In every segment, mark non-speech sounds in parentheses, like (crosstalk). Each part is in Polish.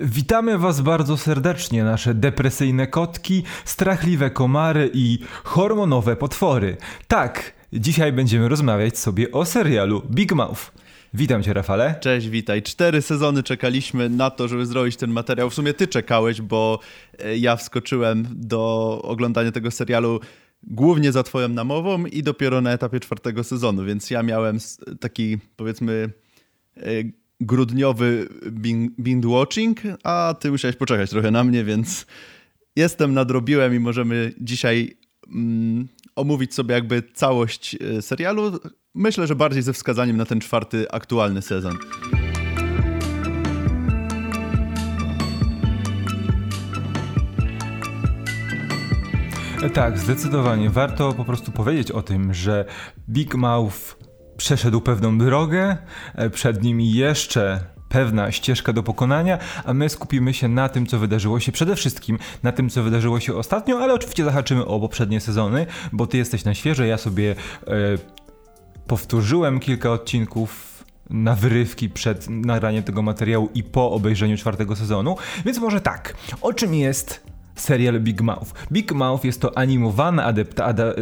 Witamy Was bardzo serdecznie, nasze depresyjne kotki, strachliwe komary i hormonowe potwory. Tak, dzisiaj będziemy rozmawiać sobie o serialu Big Mouth. Witam Cię, Rafale. Cześć, witaj. Cztery sezony czekaliśmy na to, żeby zrobić ten materiał. W sumie Ty czekałeś, bo e, ja wskoczyłem do oglądania tego serialu głównie za Twoją namową i dopiero na etapie czwartego sezonu, więc ja miałem taki, powiedzmy e, grudniowy binge watching, a ty musiałeś poczekać trochę na mnie, więc jestem, nadrobiłem i możemy dzisiaj mm, omówić sobie jakby całość e, serialu. Myślę, że bardziej ze wskazaniem na ten czwarty aktualny sezon. Tak, zdecydowanie. Warto po prostu powiedzieć o tym, że Big Mouth przeszedł pewną drogę, e, przed nim jeszcze pewna ścieżka do pokonania, a my skupimy się na tym, co wydarzyło się przede wszystkim, na tym, co wydarzyło się ostatnio, ale oczywiście zahaczymy o poprzednie sezony, bo ty jesteś na świeże, ja sobie e, powtórzyłem kilka odcinków na wyrywki przed nagraniem tego materiału i po obejrzeniu czwartego sezonu, więc może tak, o czym jest serial Big Mouth. Big Mouth jest to animowana, adepta, ada,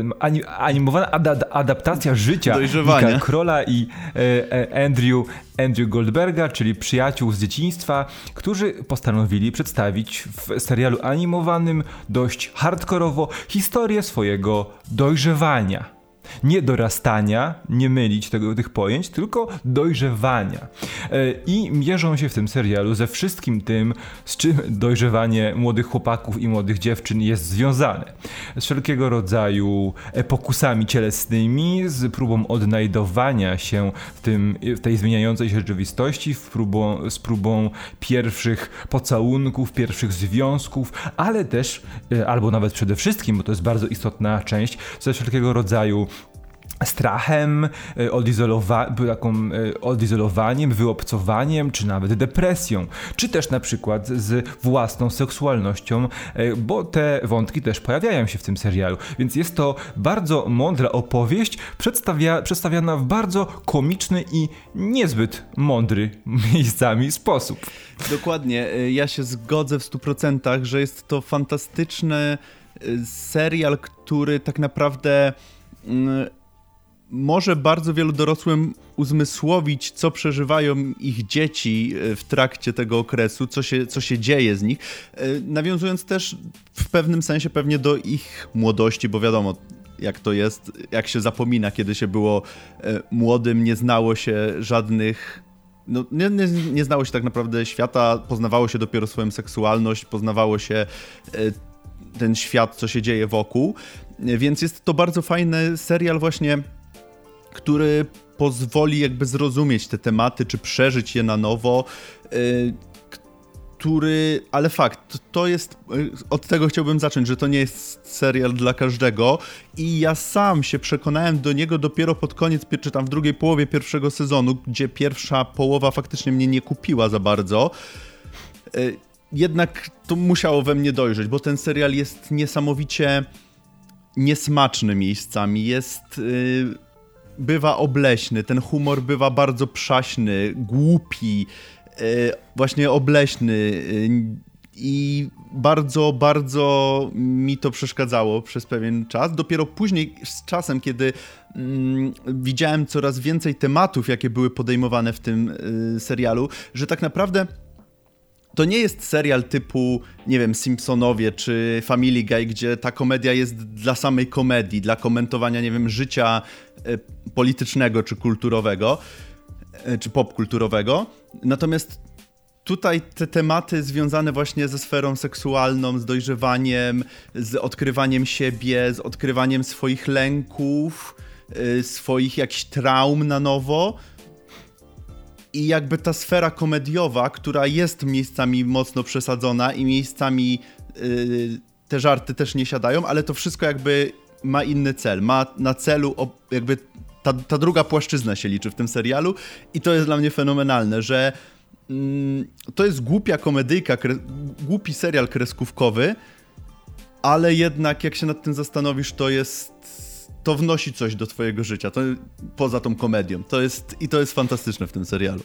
animowana ada, adaptacja życia Mika Krola i e, e, Andrew, Andrew Goldberga, czyli przyjaciół z dzieciństwa, którzy postanowili przedstawić w serialu animowanym dość hardkorowo historię swojego dojrzewania nie dorastania, nie mylić tego, tych pojęć, tylko dojrzewania. E, I mierzą się w tym serialu ze wszystkim tym, z czym dojrzewanie młodych chłopaków i młodych dziewczyn jest związane. Z wszelkiego rodzaju pokusami cielesnymi, z próbą odnajdowania się w, tym, w tej zmieniającej się rzeczywistości, w próbą, z próbą pierwszych pocałunków, pierwszych związków, ale też, e, albo nawet przede wszystkim, bo to jest bardzo istotna część, ze wszelkiego rodzaju strachem, e, odizolowa taką, e, odizolowaniem, wyobcowaniem, czy nawet depresją, czy też na przykład z własną seksualnością, e, bo te wątki też pojawiają się w tym serialu. Więc jest to bardzo mądra opowieść, przedstawia przedstawiana w bardzo komiczny i niezbyt mądry (laughs) miejscami sposób. Dokładnie, ja się zgodzę w 100%, że jest to fantastyczny serial, który tak naprawdę mm, może bardzo wielu dorosłym uzmysłowić, co przeżywają ich dzieci e, w trakcie tego okresu, co się, co się dzieje z nich, e, nawiązując też w pewnym sensie pewnie do ich młodości, bo wiadomo, jak to jest, jak się zapomina, kiedy się było e, młodym, nie znało się żadnych no, nie, nie, nie, znało się tak naprawdę świata, poznawało się dopiero swoją seksualność, poznawało się ten świat, co się dzieje wokół. Więc jest to bardzo fajny serial właśnie który pozwoli jakby zrozumieć te tematy, czy przeżyć je na nowo. Y, który, ale fakt, to jest, y, od tego chciałbym zacząć, że to nie jest serial dla każdego i ja sam się przekonałem do niego dopiero pod koniec, czy tam w drugiej połowie pierwszego sezonu, gdzie pierwsza połowa faktycznie mnie nie kupiła za bardzo. Y, jednak to musiało we mnie dojrzeć, bo ten serial jest niesamowicie niesmaczny miejscami, jest bywa obleśny, ten humor bywa bardzo przaśny, głupi, e, właśnie obleśny e, i bardzo, bardzo mi to przeszkadzało przez pewien czas. Dopiero później z czasem, kiedy mm, widziałem coraz więcej tematów, jakie były podejmowane w tym y, serialu, że tak naprawdę to nie jest serial typu, nie wiem, Simpsonowie czy Family Guy, gdzie ta komedia jest dla samej komedii, dla komentowania, nie wiem, życia e, politycznego czy kulturowego, e, czy popkulturowego. Natomiast tutaj te tematy związane właśnie ze sferą seksualną, z dojrzewaniem, z odkrywaniem siebie, z odkrywaniem swoich lęków, e, swoich jakichś traum na nowo, i jakby ta sfera komediowa, która jest miejscami mocno przesadzona i miejscami yy, te żarty też nie siadają, ale to wszystko jakby ma inny cel. Ma na celu jakby ta, ta druga płaszczyzna się liczy w tym serialu i to jest dla mnie fenomenalne, że mm, to jest głupia komedyjka, głupi serial kreskówkowy, ale jednak jak się nad tym zastanowisz, to jest to wnosi coś do twojego życia, to poza tą komedią. To jest, I to jest fantastyczne w tym serialu.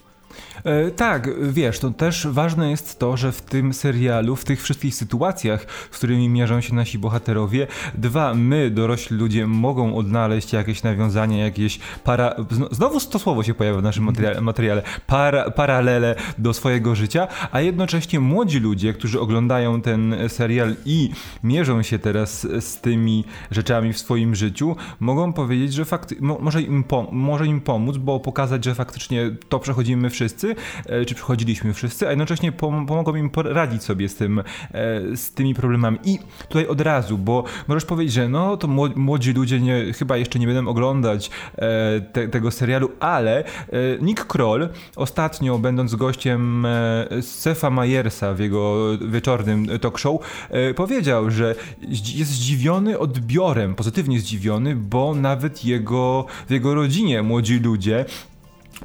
E, tak, wiesz, to też ważne jest to, że w tym serialu, w tych wszystkich sytuacjach, z którymi mierzą się nasi bohaterowie, dwa, my, dorośli ludzie, mogą odnaleźć jakieś nawiązania, jakieś para... Znowu to słowo się pojawia w naszym materiale, materiale para, paralele do swojego życia, a jednocześnie młodzi ludzie, którzy oglądają ten serial i mierzą się teraz z tymi rzeczami w swoim życiu, mogą powiedzieć, że fakt... może, im może im pomóc, bo pokazać, że faktycznie to przechodzimy wszyscy, E, czy przychodziliśmy wszyscy, a jednocześnie pom pomogą im poradzić sobie z, tym, e, z tymi problemami. I tutaj od razu, bo możesz powiedzieć, że no to młodzi ludzie nie, chyba jeszcze nie będą oglądać e, te, tego serialu, ale Nick Kroll ostatnio będąc gościem Sefa Majersa w jego wieczornym talk show powiedział, że jest zdziwiony odbiorem, pozytywnie zdziwiony, bo nawet jego, w jego rodzinie młodzi ludzie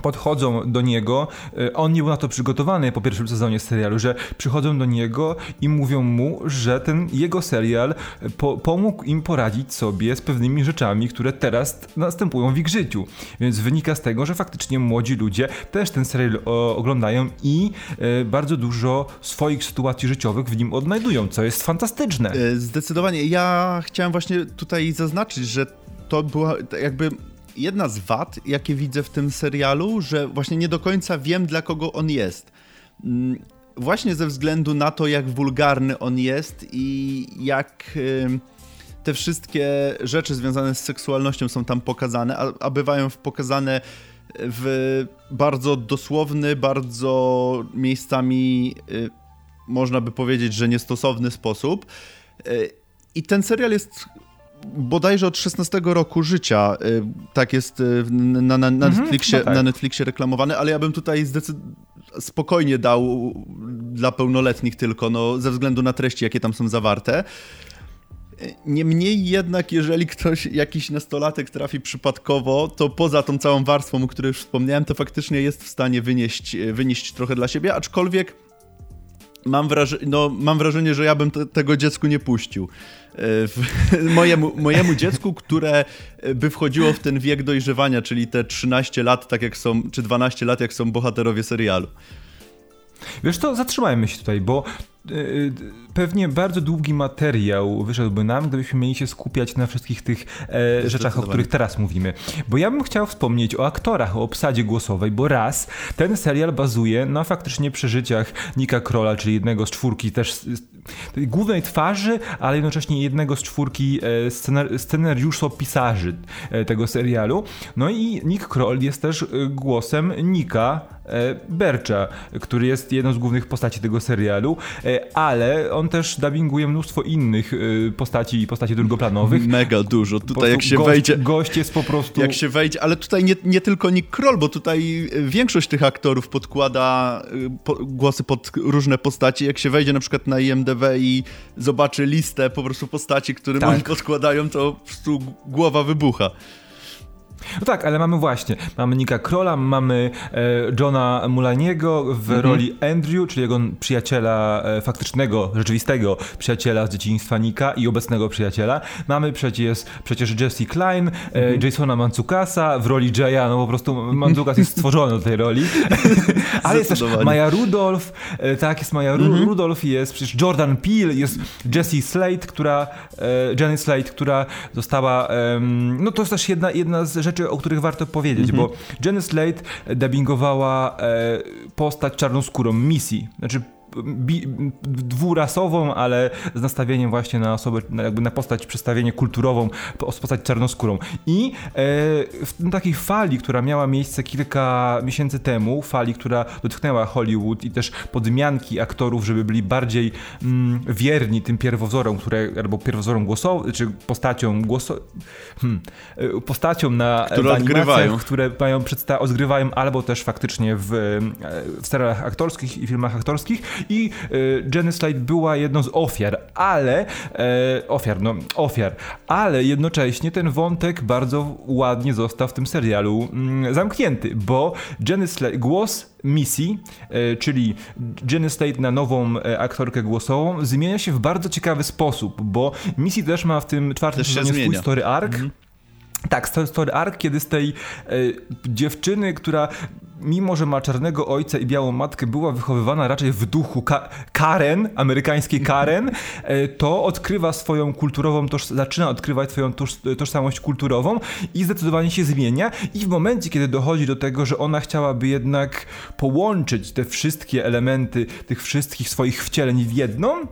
podchodzą do niego, e, on nie był na to przygotowany po pierwszym sezonie serialu, że przychodzą do niego i mówią mu, że ten jego serial po, pomógł im poradzić sobie z pewnymi rzeczami, które teraz następują w ich życiu. Więc wynika z tego, że faktycznie młodzi ludzie też ten serial o, oglądają i e, bardzo dużo swoich sytuacji życiowych w nim odnajdują, co jest fantastyczne. E, zdecydowanie. Ja chciałem właśnie tutaj zaznaczyć, że to była jakby jedna z wad, jakie widzę w tym serialu, że właśnie nie do końca wiem, dla kogo on jest. Mm, właśnie ze względu na to, jak wulgarny on jest i jak te wszystkie rzeczy związane z seksualnością są tam pokazane, a, bywają pokazane w bardzo dosłowny, bardzo miejscami y, można by powiedzieć, że niestosowny sposób. Y, I ten serial jest bodajże od 16 roku życia. Y, tak jest y, na, na, na, mhm, Netflixie, no tak. na Netflixie reklamowany, ale ja bym tutaj spokojnie dał dla pełnoletnich tylko, no, ze względu na treści, jakie tam są zawarte. Niemniej jednak, jeżeli ktoś, jakiś nastolatek trafi przypadkowo, to poza tą całą warstwą, o której już wspomniałem, to faktycznie jest w stanie wynieść, wynieść trochę dla siebie, aczkolwiek mam, wraż no, mam wrażenie, że ja bym te, tego dziecku nie puścił. E, (laughs) mojemu, mojemu dziecku, które by wchodziło w ten wiek dojrzewania, czyli te 13 lat, tak jak są, czy 12 lat, jak są bohaterowie serialu. Wiesz to zatrzymajmy się tutaj, bo yy, pewnie bardzo długi materiał wyszedłby nam, gdybyśmy mieli się skupiać na wszystkich tych e, rzeczach, o których teraz mówimy. Bo ja bym chciał wspomnieć o aktorach, o obsadzie głosowej, bo raz, ten serial bazuje na faktycznie przeżyciach Nika Krola, czyli jednego z czwórki też głównej twarzy, ale jednocześnie jednego z czwórki e, scenar scenariuszopisarzy e, tego serialu. No i Nick Kroll jest też e, głosem Nika Bercza, który jest jedną z głównych postaci tego serialu, ale on też dubbinguje mnóstwo innych postaci i postaci drugoplanowych. Mega dużo. Tutaj jak się gość, wejdzie... Gość jest po prostu... Jak się wejdzie, ale tutaj nie, nie tylko Nick Kroll, bo tutaj większość tych aktorów podkłada po, głosy pod różne postaci. Jak się wejdzie na przykład na IMDb i zobaczy listę po prostu postaci, którym tak. oni podkładają, to po prostu głowa wybucha. No tak, ale mamy właśnie, mamy Nika Krola, mamy e, Johna Mulaniego w mhm. roli Andrew, czyli jego przyjaciela, e, faktycznego, rzeczywistego przyjaciela z dzieciństwa Nika i obecnego przyjaciela. Mamy przecież, przecież Jesse Klein, e, mhm. Jasona Mancukasa w roli Jaya, no po prostu Mancukas jest stworzony do tej roli. (laughs) ale jest też Maja Rudolph, e, tak, jest Maja mhm. Rudolph, jest przecież Jordan Peele, jest Jessie Slate, która, e, Jenny Slate, która została, no to jest też jedna, jedna z rzeczy, o których warto powiedzieć, mm -hmm. bo Jenny Slate dubbingowała e, postać czarnoskórą Missy. Znaczy dwurasową, ale z nastawieniem właśnie na osobę, na, jakby na postać, przedstawienie kulturową, postać czarnoskórą. I e, w takiej fali, która miała miejsce kilka miesięcy temu, fali, która dotknęła Hollywood i też podmianki aktorów, żeby byli bardziej mm, wierni tym pierwowzorom, które, albo pierwowzorom głosowym, czy postaciom głoso... Hmm, e, postacią na które odgrywają. które mają odgrywają albo też faktycznie w, e, w serialach aktorskich i filmach aktorskich i e, Jenny Slate była jedną z ofiar, ale e, ofiar, no ofiar, ale jednocześnie ten wątek bardzo ładnie został w tym serialu mm, zamknięty, bo Jenny Slate, głos Missy, e, czyli Jenny Slate na nową e, aktorkę głosową, zmienia się w bardzo ciekawy sposób, bo Missy też ma w tym czwartym sezonie swój story arc. Mhm. Tak, story arc, kiedy z tej e, dziewczyny, która mimo że ma czarnego ojca i białą matkę, była wychowywana raczej w duchu Ka Karen, amerykańskiej Karen, e, to odkrywa swoją kulturową, toż zaczyna odkrywać swoją toż tożsamość kulturową i zdecydowanie się zmienia. I w momencie, kiedy dochodzi do tego, że ona chciałaby jednak połączyć te wszystkie elementy tych wszystkich swoich wcieleń w jedną,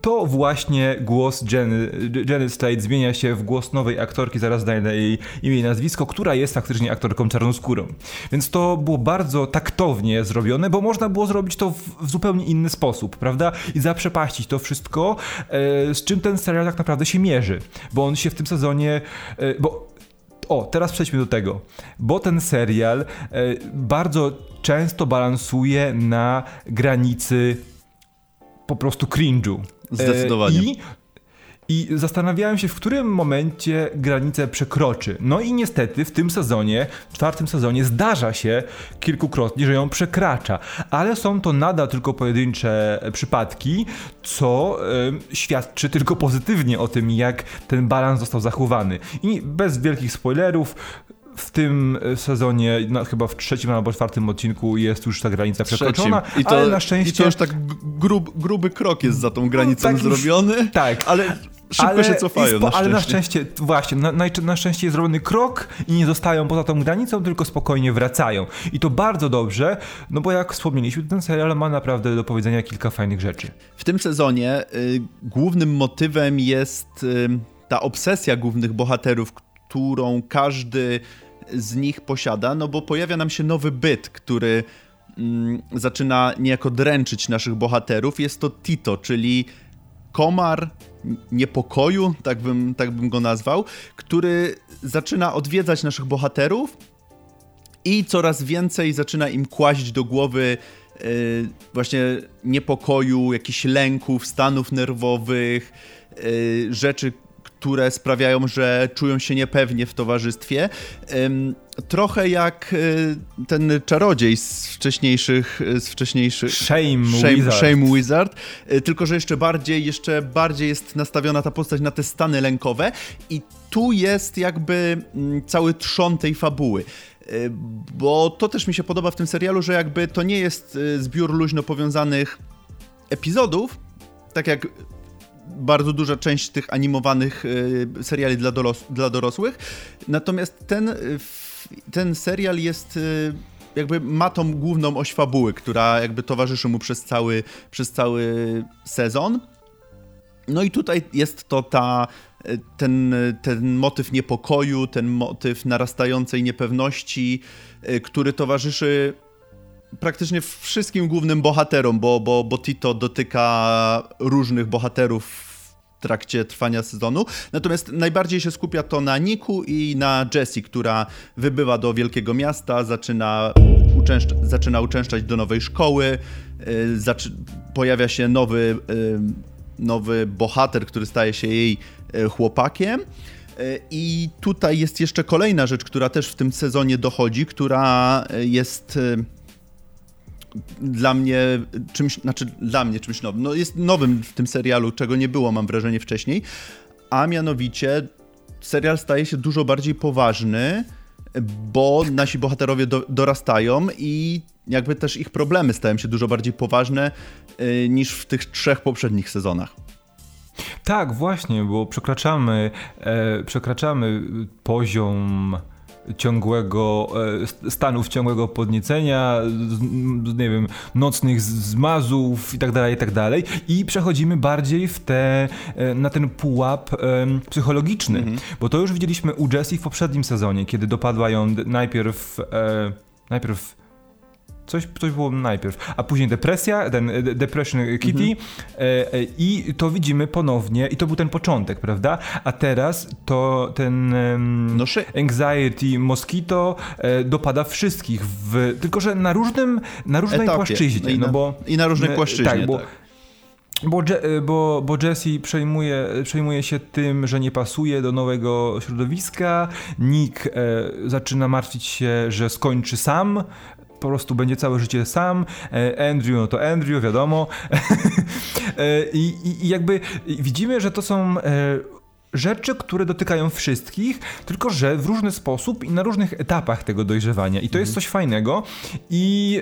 to właśnie głos Jenny, Jenny Slate zmienia się w głos nowej aktorki, zaraz daję jej imię i nazwisko, która jest faktycznie aktorką czarnoskórą. Więc to było bardzo taktownie zrobione, bo można było zrobić to w, w zupełnie inny sposób, prawda? I zaprzepaścić to wszystko, e, z czym ten serial tak naprawdę się mierzy. Bo on się w tym sezonie, e, bo o, teraz przejdźmy do tego, bo ten serial e, bardzo często balansuje na granicy po prostu cringe'u. Zdecydowanie. I i zastanawiałem się, w którym momencie granicę przekroczy. No i niestety w tym sezonie, w czwartym sezonie, zdarza się kilkukrotnie, że ją przekracza. Ale są to nadal tylko pojedyncze przypadki, co y, świadczy tylko pozytywnie o tym, jak ten balans został zachowany. I bez wielkich spoilerów, w tym sezonie, no, chyba w trzecim albo czwartym odcinku jest już ta granica przekroczona, I to, ale na szczęście... I to już tak grub, gruby krok jest za tą granicą no, tak zrobiony, już, tak. ale szybko ale się cofają na Ale na szczęście, właśnie, na, na, na, szczęście jest zrobiony krok i nie zostają poza tą granicą, tylko spokojnie wracają. I to bardzo dobrze, no bo jak wspomnieliśmy, ten serial ma naprawdę do powiedzenia kilka fajnych rzeczy. W tym sezonie y, głównym motywem jest y, ta obsesja głównych bohaterów, którą każdy z nich posiada, no bo pojawia nam się nowy byt, który mm, zaczyna niejako dręczyć naszych bohaterów. Jest to Tito, czyli komar niepokoju, tak bym, tak bym go nazwał, który zaczyna odwiedzać naszych bohaterów i coraz więcej zaczyna im kłaść do głowy yy, właśnie niepokoju, jakichś lęków, stanów nerwowych, yy, rzeczy, które sprawiają, że czują się niepewnie w towarzystwie. Trochę jak e, ten czarodziej z wcześniejszych... Z wcześniejszych Shame, Shame Wizard. Shame Wizard. E, tylko, że jeszcze bardziej, jeszcze bardziej jest nastawiona ta postać na te stany lękowe i tu jest jakby mm, cały trzon tej fabuły e, bo to też mi się podoba w tym serialu, że jakby to nie jest zbiór luźno powiązanych epizodów, tak jak bardzo duża część tych animowanych e, seriali dla, doros dla dorosłych. Natomiast ten, e, ten serial jest e, jakby ma tą główną oś fabuły, która jakby towarzyszy mu przez cały, przez cały sezon. No i tutaj jest to ta, ten, ten motyw niepokoju, ten motyw narastającej niepewności, który towarzyszy praktycznie wszystkim głównym bohaterom, bo, bo, bo Tito dotyka różnych bohaterów w trakcie trwania sezonu. Natomiast najbardziej się skupia to na Niku i na Jessie, która wybywa do wielkiego miasta, zaczyna, zaczyna uczęszczać do nowej szkoły, yy, pojawia się nowy, yy, nowy bohater, który staje się jej yy, chłopakiem. Y, I tutaj jest jeszcze kolejna rzecz, która też w tym sezonie dochodzi, która jest y, dla mnie czymś, znaczy dla mnie czymś nowym. No jest nowym w tym serialu, czego nie było, mam wrażenie, wcześniej. A mianowicie serial staje się dużo bardziej poważny, bo nasi bohaterowie do, dorastają i jakby też ich problemy stają się dużo bardziej poważne y, niż w tych trzech poprzednich sezonach. Tak, właśnie, bo przekraczamy, e, przekraczamy poziom ciągłego e, stanów ciągłego podniecenia, nie wiem, nocnych zmazów i tak dalej, i tak dalej i przechodzimy bardziej w te, e, na ten pułap psychologiczny, mhm. bo to już widzieliśmy u Jessie w poprzednim sezonie, kiedy dopadła ją najpierw e, najpierw Coś, coś było najpierw, a później depresja, ten e, Depression Kitty mhm. e, e, i to widzimy ponownie i to był ten początek, prawda? A teraz to ten no, anxiety mosquito e, dopada wszystkich, w, tylko że na różnym, na różnej Etapie. płaszczyźnie. I no na, bo, I na różnej płaszczyźnie, tak. Bo, tak. Bo, bo, bo Jesse przejmuje, przejmuje się tym, że nie pasuje do nowego środowiska. Nick e, zaczyna martwić się, że skończy sam po prostu będzie całe życie sam. E, Andrew, no to Andrew, wiadomo. (laughs) E, I, I, jakby widzimy, że to są e, rzeczy, które dotykają wszystkich, tylko że w różny sposób i na różnych etapach tego dojrzewania. I to jest coś fajnego. I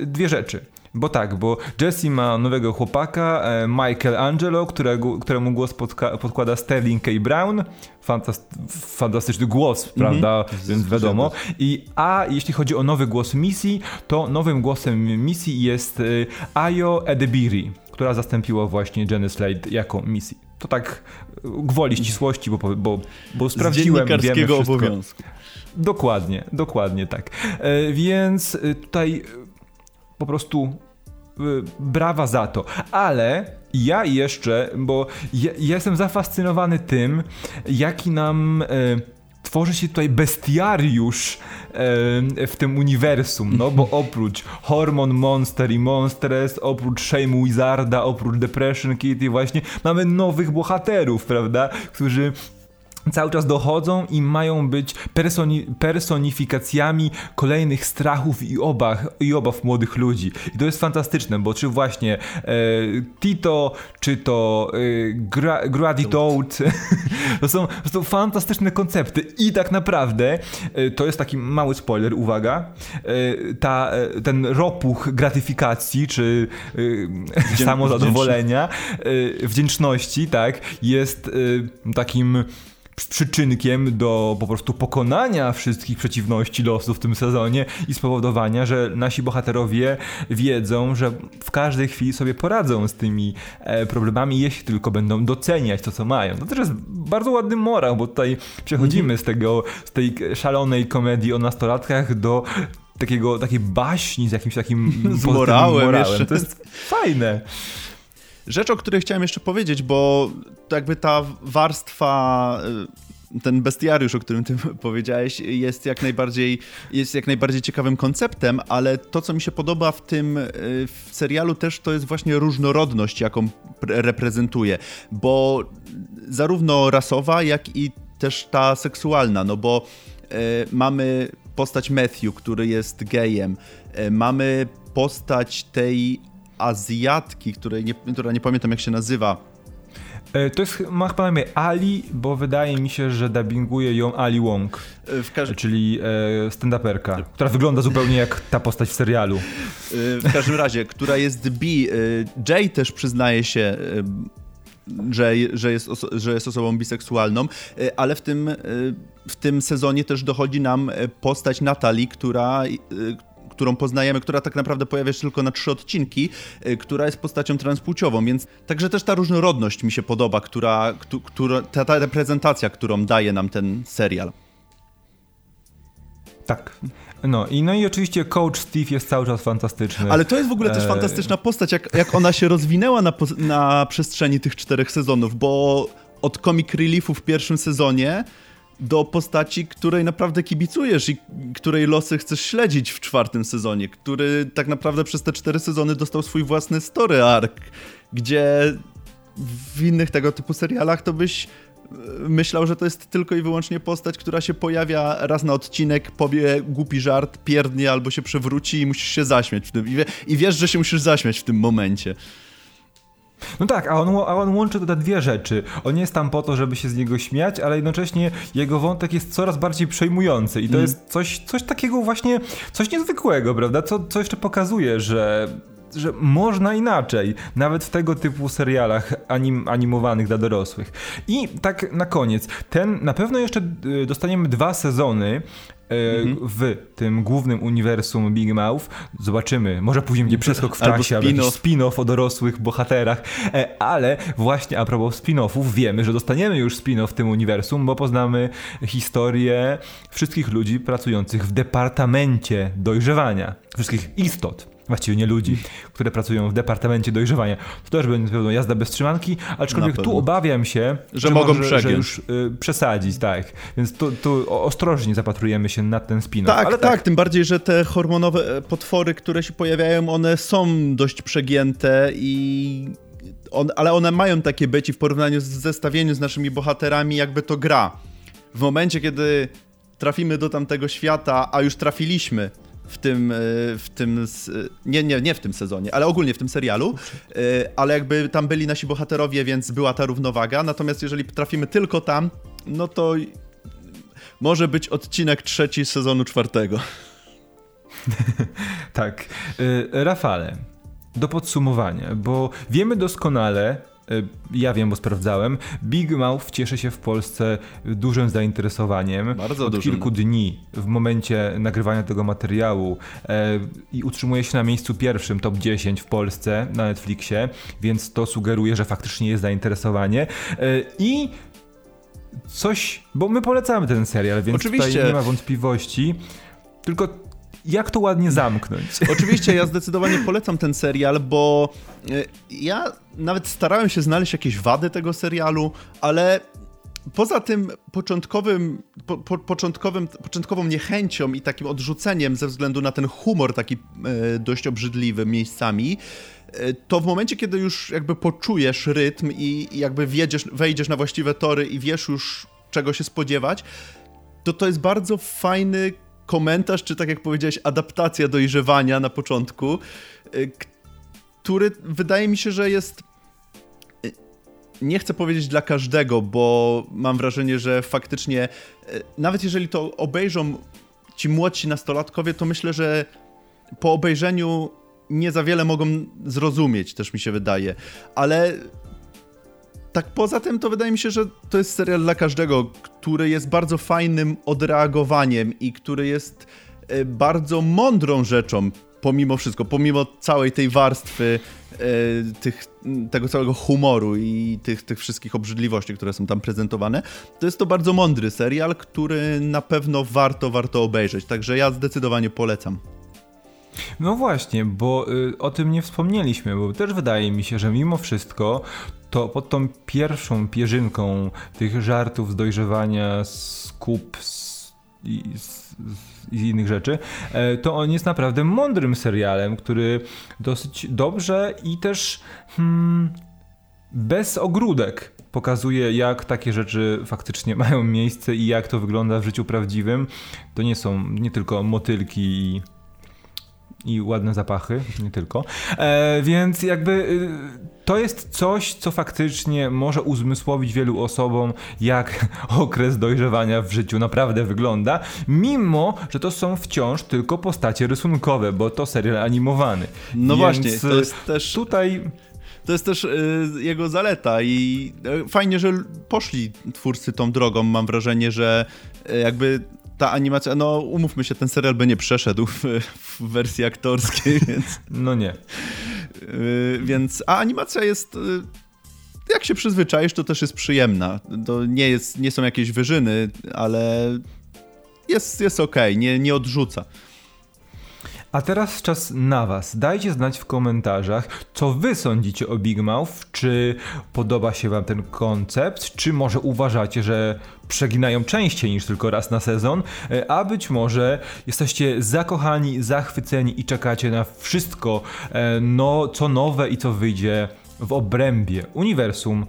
dwie rzeczy. Bo tak, bo Jesse ma nowego chłopaka, e, Michael Angelo, którego, któremu głos podka, podkłada Sterling K. Brown. Fantast, fantastyczny głos, Mhm. prawda? Więc wiadomo. I, a jeśli chodzi o nowy głos misji, to nowym głosem misji jest e, Ayo Edebiri, która zastąpiła właśnie Jenny Slade jako misji. To tak e, gwoli ścisłości, bo, bo, bo Z sprawdziłem, wiemy dziennikarskiego wszystko. obowiązku. Dokładnie, dokładnie tak. Więc tutaj po prostu e, brawa za to. Ale ja jeszcze, bo ja, ja jestem zafascynowany tym, jaki nam. E, Tworzy się tutaj bestiariusz e, w tym uniwersum, no bo (laughs) oprócz Hormon Monster i Monstress, oprócz Shame Wizarda, oprócz Depression Kitty właśnie mamy nowych bohaterów, prawda, którzy cały czas dochodzą i mają być personi personifikacjami kolejnych strachów i obaw, i obaw młodych ludzi. I to jest fantastyczne, bo czy właśnie e, Tito, czy to e, Gra, (laughs) to są, to są fantastyczne koncepty. I tak naprawdę, e, to jest taki mały spoiler, uwaga, e, ta, e, ten ropuch gratyfikacji, czy e, (laughs) samozadowolenia, e, wdzięczności, tak, jest e, takim przyczynkiem do po prostu pokonania wszystkich przeciwności losu w tym sezonie i spowodowania, że nasi bohaterowie wiedzą, że w każdej chwili sobie poradzą z tymi e, problemami, jeśli tylko będą doceniać to, co mają. To też jest bardzo ładny morał, bo tutaj przechodzimy z tego, z tej szalonej komedii o nastolatkach do takiego, takiej baśni z jakimś takim pozytywnym morałem jeszcze. To jest fajne. Rzecz, o której chciałem jeszcze powiedzieć, bo jakby ta warstwa, y, ten bestiariusz, o którym ty (laughs) powiedziałeś, jest jak najbardziej, jest jak najbardziej ciekawym konceptem, ale to, co mi się podoba w tym y, w serialu też, to jest właśnie różnorodność, jaką pre- reprezentuje, bo zarówno rasowa, jak i też ta seksualna, no bo y, mamy postać Matthew, który jest gejem, y, mamy postać tej Azjatki, której nie, która nie pamiętam jak się nazywa. E, To jest, ma chyba na imię Ali, bo wydaje mi się, że dubbinguje ją Ali Wong, W, każ- czyli e, stand-uperka, która wygląda zupełnie jak ta postać w serialu. w każdym razie, która jest bi. y, Jay też przyznaje się, że, że, jest że jest osobą biseksualną, ale w tym, w tym sezonie też dochodzi nam postać Natalii, która. Którą poznajemy, która tak naprawdę pojawia się tylko na trzy odcinki, y, która jest postacią transpłciową, więc także też ta różnorodność mi się podoba, która, któ- która, ta, ta reprezentacja, którą daje nam ten serial. Tak. No i, no i oczywiście Coach Steve jest cały czas fantastyczny. Ale to jest w ogóle też E, fantastyczna postać, jak, jak ona się rozwinęła na, na przestrzeni tych czterech sezonów, bo od comic reliefu w pierwszym sezonie do postaci, której naprawdę kibicujesz i której losy chcesz śledzić w czwartym sezonie, który tak naprawdę przez te cztery sezony dostał swój własny story arc, gdzie w innych tego typu serialach to byś e, myślał, że to jest tylko i wyłącznie postać, która się pojawia raz na odcinek, powie głupi żart, pierdnie albo się przewróci i musisz się zaśmiać w tym. I, i wiesz, że się musisz zaśmiać w tym momencie. No tak, a on, a on łączy te dwie rzeczy. On jest tam po to, żeby się z niego śmiać, ale jednocześnie jego wątek jest coraz bardziej przejmujący i to Mm. jest coś, coś takiego właśnie, coś niezwykłego, prawda? Co, co jeszcze pokazuje, że że można inaczej, nawet w tego typu serialach anim, animowanych dla dorosłych. I tak na koniec, ten na pewno jeszcze y, dostaniemy dwa sezony e, w tym głównym uniwersum Big Mouth. Zobaczymy, może później będzie przeskok w czasie, albo spin-off. spin-off o dorosłych bohaterach, e, ale właśnie a propos spin-offów, wiemy, że dostaniemy już spin-off w tym uniwersum, bo poznamy historię wszystkich ludzi pracujących w departamencie dojrzewania, wszystkich istot. Właściwie nie ludzi, które pracują w departamencie dojrzewania. To też będzie pewno jazda bez trzymanki, aczkolwiek tu obawiam się, Że mogą może, że już y, przesadzić, tak. Więc tu, tu ostrożnie zapatrujemy się na ten spin-off. Tak, ale tak, tym bardziej, że te hormonowe e, potwory, które się pojawiają, one są dość przegięte i... On, ale one mają takie być i w porównaniu z zestawieniu z naszymi bohaterami jakby to gra. W momencie, kiedy trafimy do tamtego świata, a już trafiliśmy w tym, w tym nie, nie, nie w tym sezonie, ale ogólnie w tym serialu, ale jakby tam byli nasi bohaterowie, więc była ta równowaga, natomiast jeżeli trafimy tylko tam, no to może być odcinek trzeci sezonu czwartego. (laughs) tak. Rafale, do podsumowania, bo wiemy doskonale, e, ja wiem, bo sprawdzałem, Big Mouth cieszy się w Polsce dużym zainteresowaniem. Bardzo Od dużym. kilku dni w momencie nagrywania tego materiału e, i utrzymuje się na miejscu pierwszym top 10 w Polsce na Netflixie, więc to sugeruje, że faktycznie jest zainteresowanie. E, I coś, bo my polecamy ten serial, więc Oczywiście. tutaj nie ma wątpliwości. Tylko jak to ładnie zamknąć? (laughs) Oczywiście, ja zdecydowanie polecam ten serial, bo e, ja nawet starałem się znaleźć jakieś wady tego serialu, ale poza tym początkowym, po, po, początkowym, początkową niechęcią i takim odrzuceniem ze względu na ten humor taki e, dość obrzydliwy miejscami, e, to w momencie, kiedy już jakby poczujesz rytm i, i jakby wjedziesz, wejdziesz na właściwe tory i wiesz już czego się spodziewać, to to jest bardzo fajny komentarz, czy tak jak powiedziałeś, adaptacja dojrzewania na początku, y, który wydaje mi się, że jest. Y, nie chcę powiedzieć dla każdego, bo mam wrażenie, że faktycznie, y, nawet jeżeli to obejrzą ci młodsi nastolatkowie, to myślę, że po obejrzeniu nie za wiele mogą zrozumieć, też mi się wydaje. Ale tak poza tym, to wydaje mi się, że to jest serial dla każdego, który jest bardzo fajnym odreagowaniem i który jest e, bardzo mądrą rzeczą, pomimo wszystko, pomimo całej tej warstwy e, tych, tego całego humoru i tych, tych wszystkich obrzydliwości, które są tam prezentowane. To jest to bardzo mądry serial, który na pewno warto, warto obejrzeć. Także ja zdecydowanie polecam. No właśnie, bo y, o tym nie wspomnieliśmy, bo też wydaje mi się, że mimo wszystko to pod tą pierwszą pierzynką tych żartów z dojrzewania, skup i, i innych rzeczy, e, to on jest naprawdę mądrym serialem, który dosyć dobrze i też hmm, bez ogródek pokazuje, jak takie rzeczy faktycznie (laughs) mają miejsce i jak to wygląda w życiu prawdziwym. To nie są nie tylko motylki i i ładne zapachy, nie tylko. E, więc jakby y, to jest coś, co faktycznie może uzmysłowić wielu osobom, jak (laughs) okres dojrzewania w życiu naprawdę wygląda, mimo że to są wciąż tylko postacie rysunkowe, bo to serial animowany. No więc właśnie, to jest też. Tutaj to jest też y, jego zaleta i y, fajnie, że poszli twórcy tą drogą. Mam wrażenie, że y, jakby ta animacja, no umówmy się, ten serial by nie przeszedł w, w wersji aktorskiej, (laughs) więc... No nie. Yy, więc, a animacja jest... Yy, jak się przyzwyczaisz, to też jest przyjemna. To nie, jest, nie są jakieś wyżyny, ale jest, jest okej, okay, nie, nie odrzuca. A teraz czas na Was. Dajcie znać w komentarzach, co Wy sądzicie o Big Mouth. Czy podoba się Wam ten koncept, czy może uważacie, że przeginają częściej niż tylko raz na sezon, e, a być może jesteście zakochani, zachwyceni i czekacie na wszystko, e, no, co nowe i co wyjdzie w obrębie uniwersum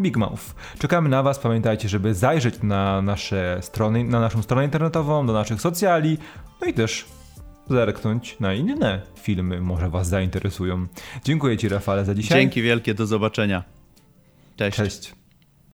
Big Mouth. Czekamy na Was. Pamiętajcie, żeby zajrzeć na nasze strony, na naszą stronę internetową, do naszych socjali, no i też zerknąć na inne filmy, może Was zainteresują. Dziękuję Ci, Rafale, za dzisiaj. Dzięki wielkie, do zobaczenia. Cześć. Cześć.